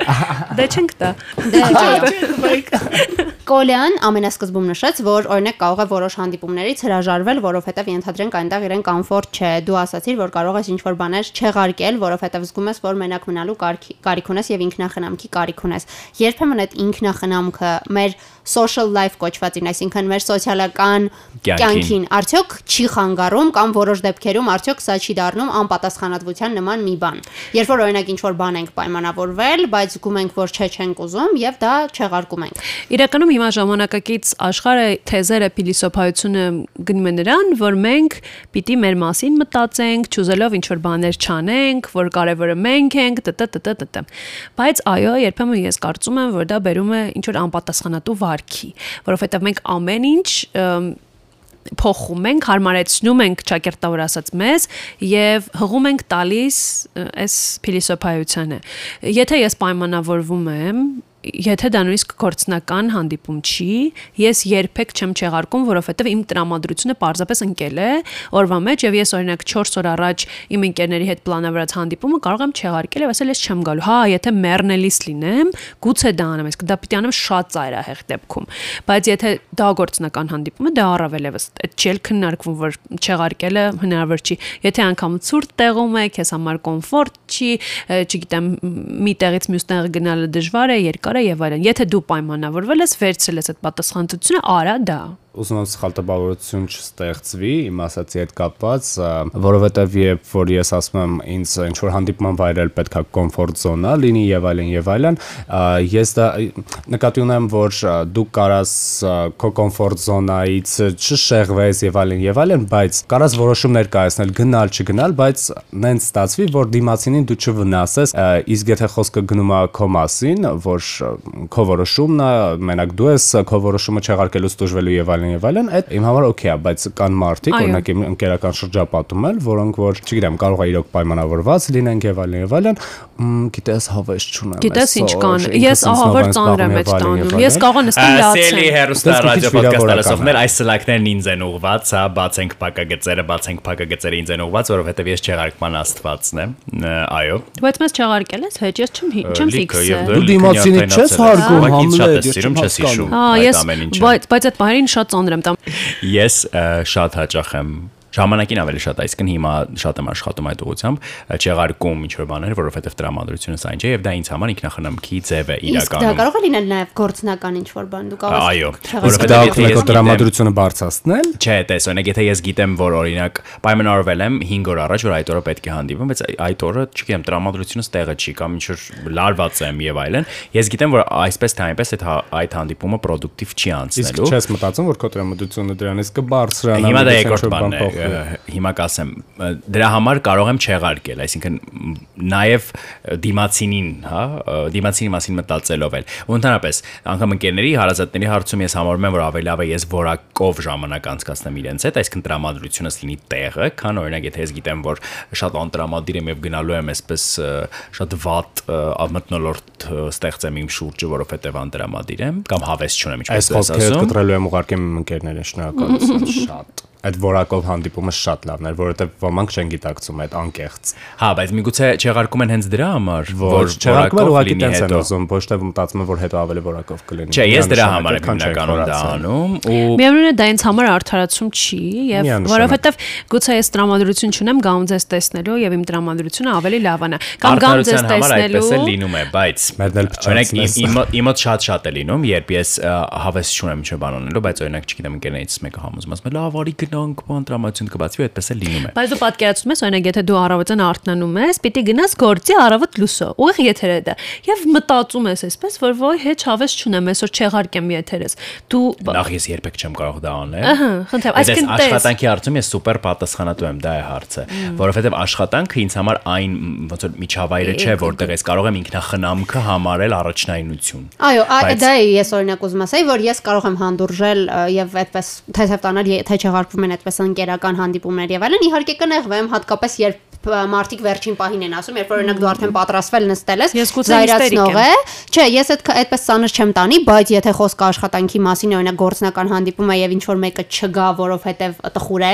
Դե չենք տա։ Դե չէ։ Կոլյան ամենասկզբում նշեց, որ օրինակ կարող է որոշ հանդիպումներից հրաժարվել, որովհետև ենթադրենք այնտեղ իրեն կոմֆորտ չէ։ Դու ասացիր, որ կարող ես ինչ-որ բաներ չեղարկել, որովհետև զգում ես, որ մենակ մնալու կարիք ունես եւ ինքնախնամքի կարիք ունես։ Երբեմն այդ ինքնախնամքը մեր social life կոչվածին, այսինքն մեր սոցիալական Կյանքին։ արդյոք չի խանգարում կամ որոշ դեպքերում արդյոք սա չի դառնում անպատասխանատվության նման մի բան։ Երբ որ օրինակ ինչ-որ բան ենք պայմանավորվել, բայց զգում ենք, որ չէ չենք ուզում եւ դա չեղարկում ենք։ Իրականում հիմա ժամանակակից աշխարհը թեզերը փիլիսոփայությունը գնում է նրան, որ մենք պիտի մեր մասին մտածենք, ճուզելով ինչ որ բաներ չանենք, որ կարևորը մենք ենք, տտ Բայց այո, երբեմն ես կարծում եմ, որ դա բերում է ինչ որ անպատասխանատու վարքի, որովհետև մենք ամեն ինչ փոխում ենք, հարմարեցնում ենք ճակերտավոր ասած մեզ եւ հղում ենք տալիս այս փիլիսոփայությանը։ Եթե ես պայմանավորվում եմ Եթե դա նույնիսկ կորցնական հանդիպում չի, ես երբեք չեմ չեղարկում, որովհետև իմ տրամադրությունը պարզապես ընկել է օրվա մեջ եւ ես օրինակ 4 օր առաջ իմ ընկերների հետ պլանավորած հանդիպումը կարող եմ չեղարկել եւ ասել ես չեմ գալու։ Հա, եթե մեռնելիս լինեմ, գուցե դա անեմ, իսկ դա պիտի անեմ շատ ծայրահեղ դեպքում։ Բայց եթե դա գործնական հանդիպում է, դա առավել եւս այդ չել քննարկվում, որ չեղարկելը հնարավոր չի։ Եթե անգամ ցուրտ տեղում է, քեզ համար կոմֆորտ չի, չգիտեմ, մի տեղից մյուս տեղ գնալը դժվար է, երկար է եւ այլն։ Եթե դու պայմանավորվել ես, վերցրել ես այդ պատասխանատվությունը, արա դա։ ուզում եմ սխալ տպավորություն չստեղծվի իմ ասացի հետ կապված, որովհետև երբ որ ես ասում եմ ինձ ինչ որ հանդիպման վայրել պետքա կոմֆորտ զոնա լինի եւ այլն եւ այլն, ես դա նկատի ունեմ, որ դու կարաս քո կոմֆորտ զոնայից չշեղվես եւ այլն եւ այլն, բայց կարաս որոշումներ կայացնել գնալ, չգնալ, բայց նենց ստացվի, որ դիմացինին դու չվնասես, իսկ եթե խոսքը գնում է քո մասին, որ քո որոշումն է, մենակ դու ես քո որոշումը չեղարկելուց դժվելու եւ այլն այլն եւ այլն, այդ իմ համար օքեյ է, բայց կան մարդիկ, օրինակ իմ ընկերական շրջապատում էլ, որոնք որ, չգիտեմ, կարող է իրոք պայմանավորված լինեն եւ այլն եւ այլն, գիտես հավես չունեմ։ Գիտես ինչ կան։ Ես ահավոր ծանր եմ այդ տանում։ Ես կարող եմ նստել Սելի լացեմ։ հերոստա Դες ռադիո է։ այս սլակներն ինձ են ուղված, հա, բացենք փակագծերը, բացենք փակագծերը ինձ են ուղված, որովհետև ես չեղարկման աստվածն եմ։ Այո։ Բայց մեզ չեղարկել ես, հեչ ես չեմ չեմ ֆիքսել։ դու Դու դիմացինի չես հարգում, Համլետ, ես չեմ չես հիշում։ Հա, այդ ես բայց բայց այդ բաներին շատ ծանր եմ տամ։ Ես շատ հաճախ եմ ժամանակին ավելի շատ այսինքն հիմա շատ եմ աշխատում այդ ուղությամբ չեղարկում ինչ որ բաներ որովհետև տրամադրությունը սա ինչ է եւ դա ինձ համար ինքնախնամքի ձև է Իսկ դա իրականում կարող է լինել նաև գործնական ինչ-որ բան։ Դու կարող Այո, չեղարկել որովհետև Դա ես գիտեմ- դրամատրությունը բարձրացնել։ Չէ, տես, օրինակ եթե ես գիտեմ, որ օրինակ պայմանավորվել եմ 5 օր առաջ, որ այդ օրը պետք է հանդիպեմ, բայց այդ օրը, չգիտեմ, տրամադրությունս տեղը չի կամ ինչ որ լարված եմ եւ այլն, ես գիտեմ, որ այսպես թե այնպես այդ հա- այդ հանդիպումը պրոդուկտիվ չի Իսկ անցնելու։ չես մտածում, որ քո դրամատրությունը դրանից կբարձրանա։ Հիմա դա երկրորդ բանն է։ Հիմա կասեմ, դրա համար կարող եմ չեղարկել, այսինքն նաև դիմացինին, հա, դիմացինի մասին մտածելով էլ։ Ու ընդհանրապես, անգամ ընկերների, հարազատների հարցում ես համարում եմ, որ ավելի լավ է ես որակով ժամանակ անցկացնեմ իրենց հետ, այսինքն տրամադրությունս լինի տեղը, քան օրինակ եթե ես գիտեմ, որ շատ անտրամադիր եմ եւ գնալու եմ այսպես շատ վատ մտնոլորտ ստեղծեմ իմ շուրջը, որովհետեւ անտրամադիր եմ կամ հավես չունեմ, ինչպես Այս դու ես խոսքերը ասում։ կտրելու եմ ուղարկեմ իմ ընկերներին շնորհակալություն շատ։ Այդ որակով հանդիպումը շատ լավն էր, որովհետև ոմանք չեն գիտակցում այդ անկեղծ։ Հա, բայց միգուցե չեղարկում են հենց դրա համար, Որ չեղարկվել որակով ուղղակի տենց են ուզում, ոչ թե մտածում են, որ հետո ավելի որակով կլինի։ Չէ, ես դրա համար եմ հիմնականում դա անում ու Միևնույն է դա ինձ համար արդարացում չի եւ որովհետեւ գուցե ես տրամադրություն չունեմ գամ ձեզ տեսնելու եւ իմ տրամադրությունը ավելի լավն է կամ գամ ձեզ Արտադրության համար այդպես տեսնելու էլ լինում է, բայց օրինակ իմ- իմ իմ մոտ շատ-շատ է լինում, երբ ես հավես չունեմ ինչ բան անելու, բայց օրինակ չգիտեմ ընկերներից մեկը համոզում ասում է, լավ, արի գնանք, բան տրամադրություն կբացվի, այդպես էլ լինում է։ Բայց դու պատկերացնում ես, օրինակ, եթե դու առավոտյան արթնանում ես, պիտի գնաս գործի առավոտ լուսո։ Ուղիղ եթեր է դա։ Եվ մտածում ես այսպես, որ ոյ հեչ հավես չունեմ, այսօր չեղարկեմ եթերս։ Դու Նախ ես երբեք չեմ կարող դա անել։ Ահա, խնդրեմ, այսինքն այս տես։ աշխատանքի հարցում ես սուպեր պատասխանատու եմ, դա է հարցը, որովհետև աշխատանքը ինձ համար այն ոնց որ միջավայրը չէ, որտեղ ես կարող եմ ինքնախնամքը համարել առաջնայնություն։ Այո, դա է ես օրինակ ուզում ասեի, որ ես կարող եմ հանդուրժել եւ այդպես թեթև տանել, եթե չեղարկվում են այդպես ընկերական հանդիպումներ եւ այլն, իհարկե կնեղվեմ, հատկապես երբ մարդիկ վերջին պահին են ասում, երբ օրինակ դու արդեն պատրաստվել նստել ես, զայրացնող է։ Չէ, ես այդ այդպես ծանր չեմ տանի, բայց եթե խոսքը աշխատանքի մասին է, օրինակ գործնական հանդիպում է եւ ինչ որ մեկը չգա, որովհետեւ տխուր է,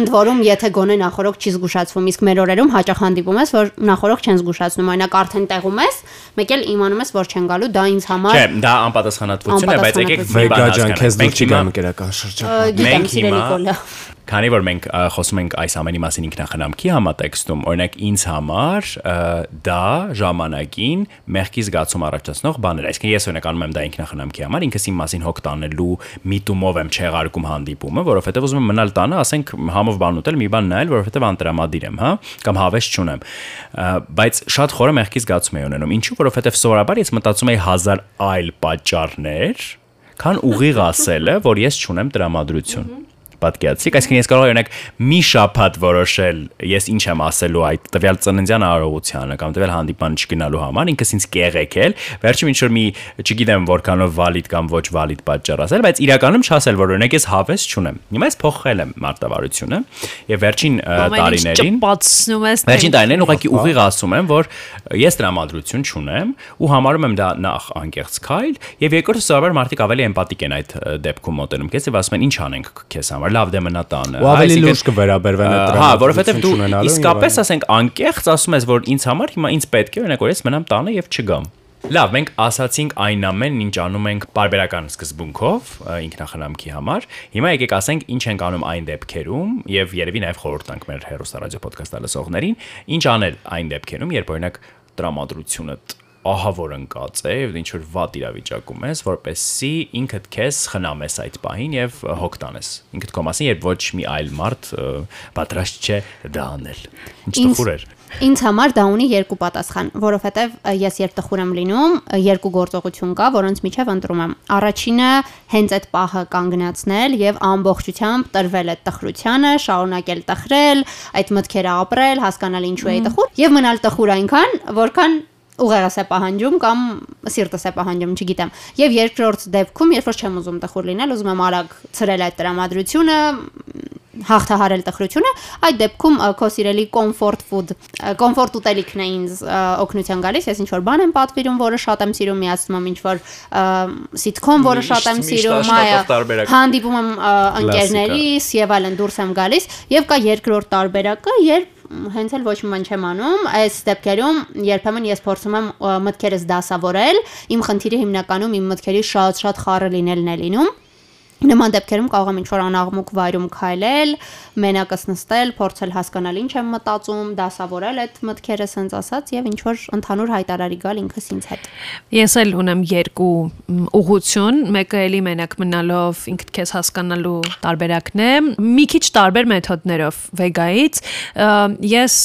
ընդ որում եթե գոնե նախորոք չի զգուշացվում, իսկ մեր օրերում հաճախ հանդիպում ես, որ նախորոք չեն զգուշացնում, օրինակ արդեն տեղում ես, մեկ էլ իմանում ես, որ չեն գալու, դա ինձ համար Չէ, դա անպատասխանատվություն է, բայց եկեք մի բան Վեգա ջան, հասկանանք։ Մենք գամ ընկերական շրջան։ Մենք հիմա- Քանի որ մենք խոսում ենք այս ամենի մասին ինքնախնամքի համատեքստում, օրինակ ինձ համար դա ժամանակին մեղքի զգացում առաջացնող բան էր։ Այսինքն ես օրինակ անում եմ դա ինքնախնամքի համար, ինքս իմ մասին հոգ տանելու միտումով եմ չեղարկում հանդիպումը, որովհետև ուզում եմ մնալ տանը, ասենք համով բան ուտել, մի բան նայել, որովհետև անտրամադիր եմ, հա, կամ հավես չունեմ։ Բայց շատ խորը մեղքի զգացում եմ ունենում։ Ինչու, որովհետև սովորաբար ես մտածում եի հազար այլ պատճառներ, քան ուղիղ ասելը, որ ես չունեմ տրամադրություն պատկերացիք, այսինքն ես կարող եմ օրինակ մի շաբաթ որոշել, ես ինչ եմ ասելու այդ տվյալ ծննդյան արարողությանը կամ տվյալ հանդիպան չգնալու համար, ինքս ինձ կեղեկել, վերջում ինչ որ մի, չգիտեմ որքանով վալիդ կամ ոչ վալիդ պատճառ ասել, բայց իրականում չասել, որ օրինակ ես հավես չունեմ։ Հիմա ես փոխել եմ մարտավարությունը եւ վերջին տարիներին ճպացնում ես Վերջին տարիներին ուղղակի ուղիղ ասում եմ, որ ես տրամադրություն չունեմ ու համարում եմ դա նախ անկեղծ քայլ եւ երկրորդը սովորաբար մարդիկ ավելի էմպաթիկ են այդ դեպքում մոտենում քեզ եւ ասում են ինչ անենք քեզ համար լավ դե մնա տանը Ու ավելի լուրջ կվերաբերվեն այդ Հա, որովհետեւ դու իսկապես ասենք անկեղծ ասում ես որ ինձ համար հիմա ինձ պետք է օրինակ որ ես մնամ տանը եւ չգամ Լավ, մենք ասացինք այն ամենն, ինչ անում ենք բարբերական սկզբունքով ինքնախնամքի համար։ Հիմա եկեք ասենք ինչ ենք անում այն դեպքերում եւ երևի նաեւ խորհուրդ մեր հերոստա ռադիո ոդկասթը լսողներին, ինչ անել այն դեպքերում, երբ օրինակ տրամադրությունը ահա որ ընկած է եւ ինչ որ վատ իրավիճակում ես, որպեսզի ինքդ քեզ խնամես այդ պահին եւ հոգ տանես։ Ինքդ քո մասին, երբ ոչ մի այլ մարդ պատրաստ չէ դա անել։ Ինչ Ինձ- տխուր էր։ Ինձ համար դա ունի երկու պատասխան, որովհետև ես երբ տխուր եմ լինում, երկու գործողություն կա, որոնց միջև ընտրում եմ։ Առաջինը հենց այդ պահը կանգնացնել եւ ամբողջությամբ տրվել այդ տխրությանը, շարունակել տխրել, այդ մտքերը ապրել, հասկանալ ինչու էի տխուր եւ մնալ տխուր այնքան, որքան ուղեղս է պահանջում կամ սիրտս է պահանջում, չգիտեմ։ Եվ երկրորդ դեպքում, երբ որ չեմ ուզում տխուր լինել, ուզում եմ արագ ծրել այդ տրամադրությունը, հաղթահարել տխրությունը, այդ դեպքում քո սիրելի comfort food, comfort ուտելիքն է ինձ օգնության գալիս, ես ինչ որ բան եմ պատվիրում, որը շատ եմ սիրում, միացնում եմ ինչ որ sitcom, որը շատ եմ սիրում, այո, հանդիպում եմ ընկերներիս եւ այլն դուրս եմ գալիս եւ կա երկրորդ տարբերակը, երբ հենց էլ ոչ մի բան չեմ անում, այս դեպքերում երբեմն ես փորձում եմ մտքերս դասավորել, իմ խնդիրը հիմնականում իմ մտքերի շատ-շատ խառը լինելն է լինում։ Նման դեպքերում կարող եմ ինչ-որ անաղմուկ վայրում քայլել, մենակս նստել, փորձել հասկանալ ինչ եմ մտածում, դասավորել այդ մտքերը սենց ասած եւ ինչ-որ ընդհանուր հայտարարի գալ ինքս ինձ հետ։ Ես էլ ունեմ երկու մ, ուղղություն, մեկը էլի մենակ մնալով ինքդ քեզ հասկանալու տարբերակն է, մի քիչ տարբեր մեթոդներով վեգայից ես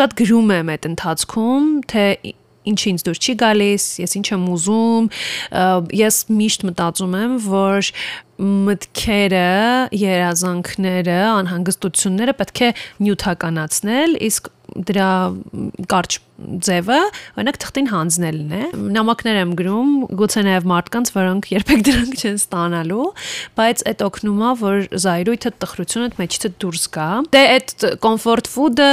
շատ գրում եմ այդ ընթացքում, թե ի- ինչ ինձ դուր չի գալիս, ես ինչ եմ ուզում, ես միշտ մտածում եմ, որ մտքերը, երազանքները, անհանգստությունները պետք է նյութականացնել, իսկ դրա կարճ ձևը օրինակ թղթին հանձնելն է նամակներ եմ գրում գուցե նաև մարդկանց որոնք երբեք դրանք չեն ստանալու բայց այդ օգնում է որ զայրույթը տխրությունը մեջից դուրս գա դե այդ comfort food-ը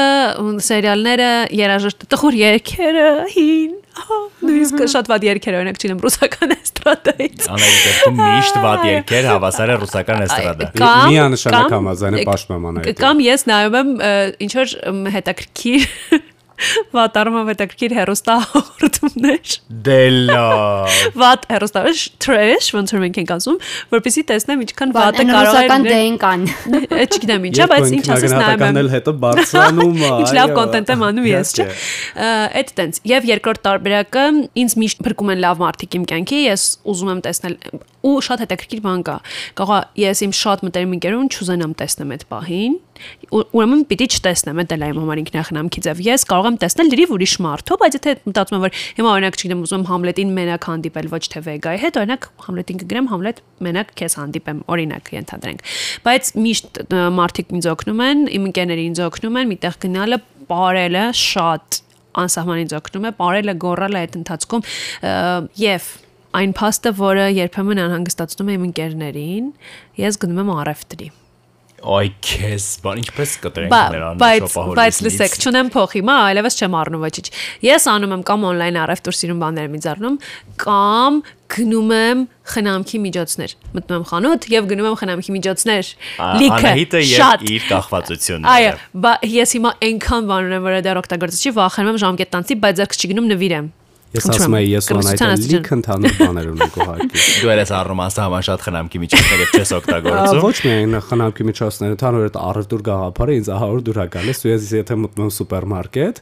սերիալները երաժշտ տխուր երգերը հին նույնիսկ շատ վատ երգեր օրինակ չինեմ ռուսական էստրադայից Անայդ դեպքում միշտ վատ երկեր հավասար է ռուսական էստրադա։ Միանշանակ համաձայն եմ պաշտպանում անայդ։ Կամ ես նայում եմ ինչ որ մ, հետաքրքիր *laughs* վատարում եմ հետաքրքիր հերոստահորդումներ Դե լավ։ *laughs* վատ հերոստահորդ trash ոնց որ մենք ենք ասում որպեսզի տեսնեմ ինչքան վատը կարող է ռուսական լինել դեն կան։ Ա, չգիտեմ ինչա բայց ինչ ասես նայում եմ էլ հետո բարձրանում է։ *laughs* Ինչ լավ կոնտենտ եմ անում ես, չէ։ Այդ տենց։ Եվ երկրորդ տարբերակը ինձ միշտ փրկում են լավ մարդիկ իմ կյանքի, ես ուզում եմ տեսնել ու շատ հետաքրքիր բան կա։ Կարող է ես իմ շատ մտերիմ ընկերուն չուզենամ տեսնեմ այդ պահին։ Ուրեմն պիտի չտեսնեմ, դա էլ իմ համար ինքնախնամքի ձև։ Ես կարող եմ տեսնել լրիվ ուրիշ մարդու, բայց եթե մտածում եմ, որ հիմա օրինակ չգիտեմ, ուզում Համլետին մենակ հանդիպել, ոչ թե Վեգայի հետ, օրինակ Համլետին կգրեմ, Համլետ մենակ քեզ հանդիպեմ, օրինակ ենթադրենք։ Բայց միշտ մարդիկ ինձ օգնում են, իմ ընկերները ինձ օգնում են, միտեղ գնալը, ապարելը շատ անսահման ինձ օգնում է, ապարելը, գոռալը այդ ընթացքում եւ այն փաստը, որը երբեմն անհանգստացնում է իմ ընկերներին, ես գնում եմ առևտրի։ Այ քեզ, բան ինչպես կտրենք նրան բայց բայց լսեք, չունեմ փող հիմա, այլևս չեմ առնում ոչինչ։ Ես անում եմ կամ on-line առևտուր սիրուն բաներ եմ ինձ առնում, կամ գնում եմ խնամքի միջոցներ։ Մտնում եմ խանութ եւ գնում եմ խնամքի միջոցներ։ Լիքը շատ իր կախվածությունները։ Այո, ես հիմա այնքան բան ունեմ, որ դեռ օգտագործի չի, վախենում եմ ժամկետ տանցի, բայց ձեռք չգնում նվիրեմ։ Ես ասում եմ, եմ, ես աստիճան։ լիք ընդհանուր բաներ ունենք ուղղակի։ Դու ես առնում անսահման շատ խնամքի միջոցներ եւ չես օգտագործում։ Ոչ միայն խնամքի միջոցները, ընդհանուր այդ առևտուր գաղափարը ինձ ահավոր դուր է գալիս, ու ես եթե մտնում սուպերմարկետ,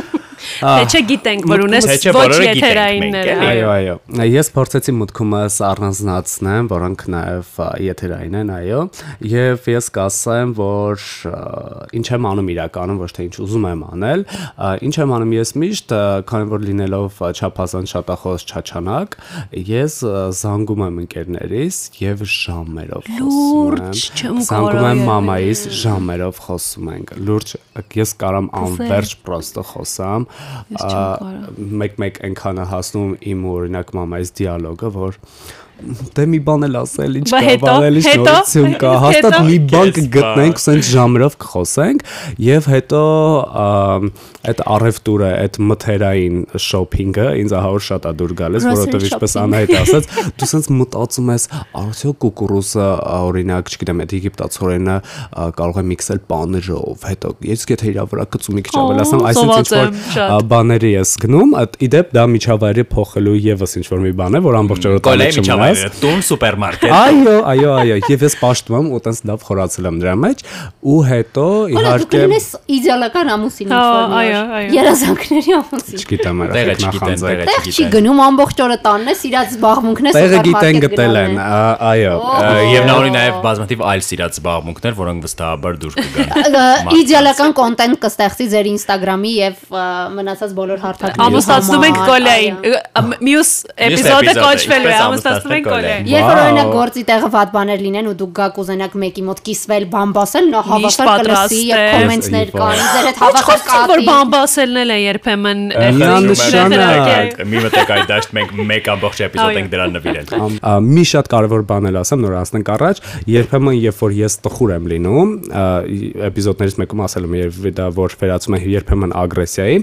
Թե չէ գիտենք, որ ունես ոչ եթերայիններ։ Այո, այո։ Ես փորձեցի մտքումս առանձնացնեմ, որոնք նաև եթերային են, այո, եւ ես կասեմ, որ ինչ եմ անում իրականում, ոչ թե ինչ ուզում եմ անել, ինչ եմ անում ես միշտ, քանի որ լինելով չափազանց շատախոս չաչանակ, ես զանգում եմ ընկերներիս եւ ժամերով խոսում եմ։ Զանգում եմ մամայիս ժամերով խոսում ենք։ Լուրջ ես կարամ անվերջ պրոստո խոսամ, այնքան է հասնում իմ օրինակ մամայից դիալոգը, որ դե մի բան էլ ասել, ինչ կա, հետո? բանել ինչ Հետո? նորություն կա, հաստատ մի բան կգտնենք, սենց ժամերով կխոսենք եւ հետո այդ առևտուրը, այդ մթերային շոփինգը ինձ ահավոր շատ է դուր գալիս, որովհետեւ ինչպես Անահիտ ասաց, դու սենց մտածում ես, արդյոք կուկուրուզը օրինակ, չգիտեմ, այդ եգիպտացորենը կարող է միքսել պաներով, հետո ես եթե իրա վրա գծում մի քիչ ավելացնեմ, այսինքն ինչ որ բաների ես գնում, իդեպ դա միջավայրի փոխելու եւս ինչ որ մի բան է, որ ամբողջ օրը Կոլեյ տանը միջավայրը, տուն սուպերմարկետ։ Այո, այո, այո, եւ ես պաշտում եմ ու տենց լավ խորացել եմ դրա մեջ ու հետո իհարկե կլինես իդեալական ամուսին մի այո, այո։ Երազանքների ամուսին։ չգիտեմ չգիտեն, նախանձել։ տեղը Տեղ չի գնում ամբողջ օրը տանն է, իրաց զբաղմունքն է Տեղը գիտեն գտել են, այո։ Եվ նա ունի նաև բազմաթիվ այլ սիրած զբաղմունքներ, որոնք վստահաբար դուր կգան։ Իդեալական կոնտենտ կստեղծի ձեր Instagram-ի եւ մնացած բոլոր հարթակների Ամուսնացնում ենք համար, Կոլեին։ Մյուս էպիզոդը կոչվելու է ամուսնացնում Կոլեին։ Երբ որ օրինակ գործի տեղը վատ բաներ լինեն ու դուք գաք ուզենաք մեկի մոտ կիսվել, բան բասել, նա հավաքար կլսի եւ կոմենտներ կանի, ձեր հետ հավաքար խոսք որ բամբասելն է երբեմն Միանշանակ։ Մի մտեք այդ դաշտ մենք մեկ ամբողջ էպիզոդ ենք դրան նվիրել։ մի շատ կարևոր բան էլ ասեմ, նոր անցնենք առաջ, երբեմն երբ որ ես տխուր եմ լինում, էպիզոդներից մեկում ասել եմ, երբ դա որ վերածում է երբեմն ագրեսիայի,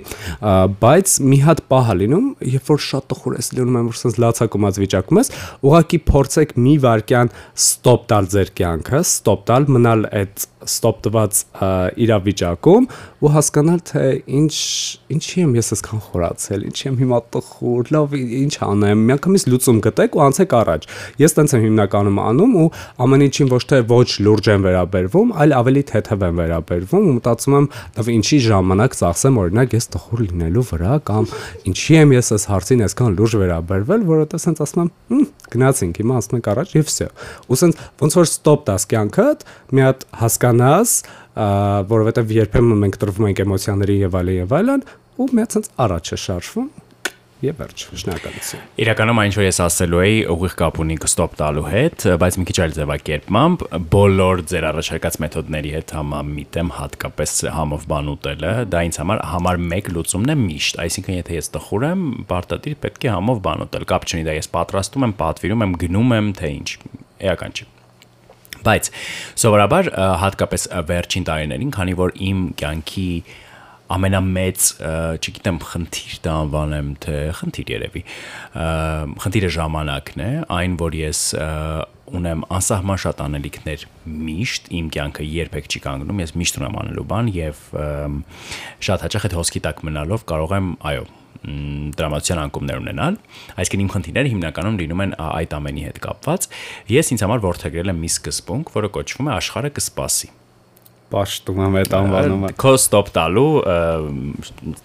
բայց մի հատ պահ է լինում, երբ որ շատ տխուր ես լինում, որ sense լացակումած վիճակում ես, ուղղակի փորձեք մի վարքյան ստոպ տալ ձեր կյանքը, ստոպ տալ, մնալ այդ ստոպ տված իրավիճակում ու հասկանալ թե ինչ ինչի եմ ես այսքան խորացել, ինչի եմ հիմա տխուր, լավ ինչ անեմ, միանգամից լուծում գտեք ու անցեք առաջ։ Ես տենց եմ հիմնականում անում ու ամեն ինչին ոչ թե ոչ լուրջ եմ վերաբերվում, այլ ավելի թեթև եմ վերաբերվում ու մտածում եմ, լավ ինչի ժամանակ ծախսեմ օրինակ ես տխուր լինելու վրա կամ ինչի եմ ես այս հարցին այսքան լուրջ վերաբերվել, որովհետեւ ասենց ասում եմ, «Հմ, գնացինք, հիմա ասում ենք առաջ եւ վсё։ Ու ասենց ոնց որ ստոպ տաս կյանքդ, մի հատ հասկանաս, ա, որովհետեւ երբեմն մենք տրվում ենք էմոցիաների եւ այլն եւ այլն, ու հատ ասենց առաջ է շարժվում եւ վերջ, շնորհակալություն։ Իրականում այն ինչ որ ես ասելու էի, ուղիղ կապ ունի կստոպ տալու հետ, բայց մի քիչ այլ ձևակերպմամբ բոլոր ձեր առաջարկած մեթոդների հետ համամիտեմ հատկապես համով բան ուտելը, դա ինձ համար համար 1 լուծումն է միշտ, այսինքն եթե ես տխուր եմ, պարտադիր պետք է համով բան ուտել, կապ չունի դա ես պատրաստում եմ, պատվիրում եմ, գնում եմ, թե ինչ, էական չի։ Բայց սովորաբար հատկապես վերջին տարիներին, քանի որ իմ կյանքի ամենամեծ, չգիտեմ, խնդիր դա անվանեմ, թե խնդիր երևի։ Խնդիրը ժամանակն է, այն որ ես ունեմ անսահման շատ անելիքներ միշտ իմ կյանքը երբեք չի կանգնում, ես միշտ ունեմ անելու բան եւ շատ հաճախ այդ հոսքի տակ մնալով կարող եմ, այո, դրամատության անկումներ ունենան, այսինքն իմ խնդիրները հիմնականում լինում են այդ ամենի հետ կապված։ Ես ինձ համար ворթագրել եմ մի սկզբունք, որը կոչվում է աշխարհը կսպասի պաշտում եմ այդ անվանումը։ Քո ստոպ տալու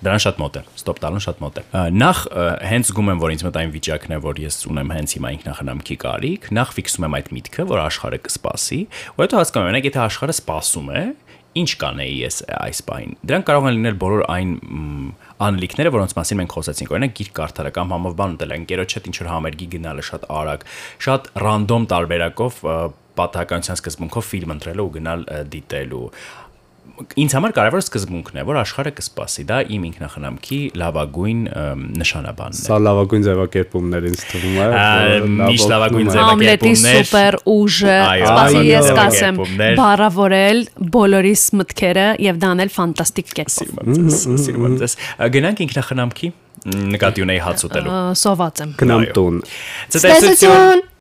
դրան շատ մոտ է, ստոպ տալուն շատ մոտ է։ Նախ հենց զգում եմ, որ ինձ մոտ այն վիճակն է, որ ես ունեմ հենց հիմա ինքնախնամքի կարիք, նախ ֆիքսում եմ այդ միտքը, որ աշխարհը կսպասի, ու հետո հասկանում եմ, եթե աշխարհը սպասում է, ինչ կանեի ես այս բային։ Դրանք կարող են լինել բոլոր այն անելիքները, որոնց մասին մենք խոսեցինք, օրինակ գիրք կարդալը կամ համով բան ուտել, ընկերոջ հետ ինչ որ համերգի գնալը շատ արագ, շատ ռանդոմ տարբերակով պատահականության սկզբունքով ֆիլմ ընտրելը ու գնալ դիտելու ինձ համար կարևոր սկզբունքն է, որ աշխարհը կսպասի, դա իմ ինքնախնամքի լավագույն նշանաբանն է։ Սա լավագույն ձևակերպումներ ինձ թվում է։ միշտ լավագույն օգնում է։ ձև- Ամլետի ձևակերպումներ։ սուպեր ուժը, Այո, սպասի այո, ես կասեմ, ձևակերպումներ։ բարավորել բոլորիս մտքերը եւ դանել ֆանտաստիկ կերպով։ Սիրում եմ ձեզ, Գնանք ինքնախնամքի նկատի ունեի հաց ուտելու։ Սոված եմ։ Գնամ տուն։ Ցտեսություն։ Տեսություն